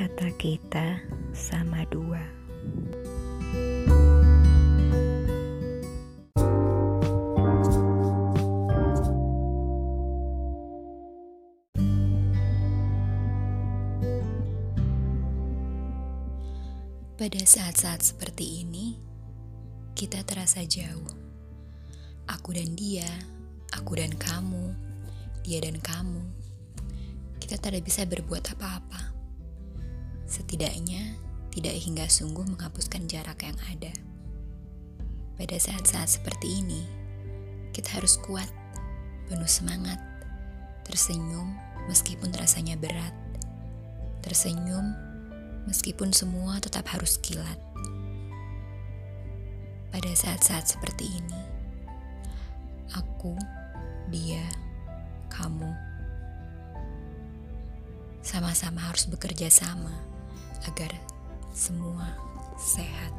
Mata kita sama dua. Pada saat-saat seperti ini, kita terasa jauh. Aku dan dia, aku dan kamu, dia dan kamu. Kita tidak bisa berbuat apa-apa. Setidaknya, tidak hingga sungguh menghapuskan jarak yang ada. Pada saat-saat seperti ini, kita harus kuat, penuh semangat, tersenyum meskipun rasanya berat, tersenyum meskipun semua tetap harus kilat. Pada saat-saat seperti ini, aku, dia, kamu sama-sama harus bekerja sama agar semua sehat.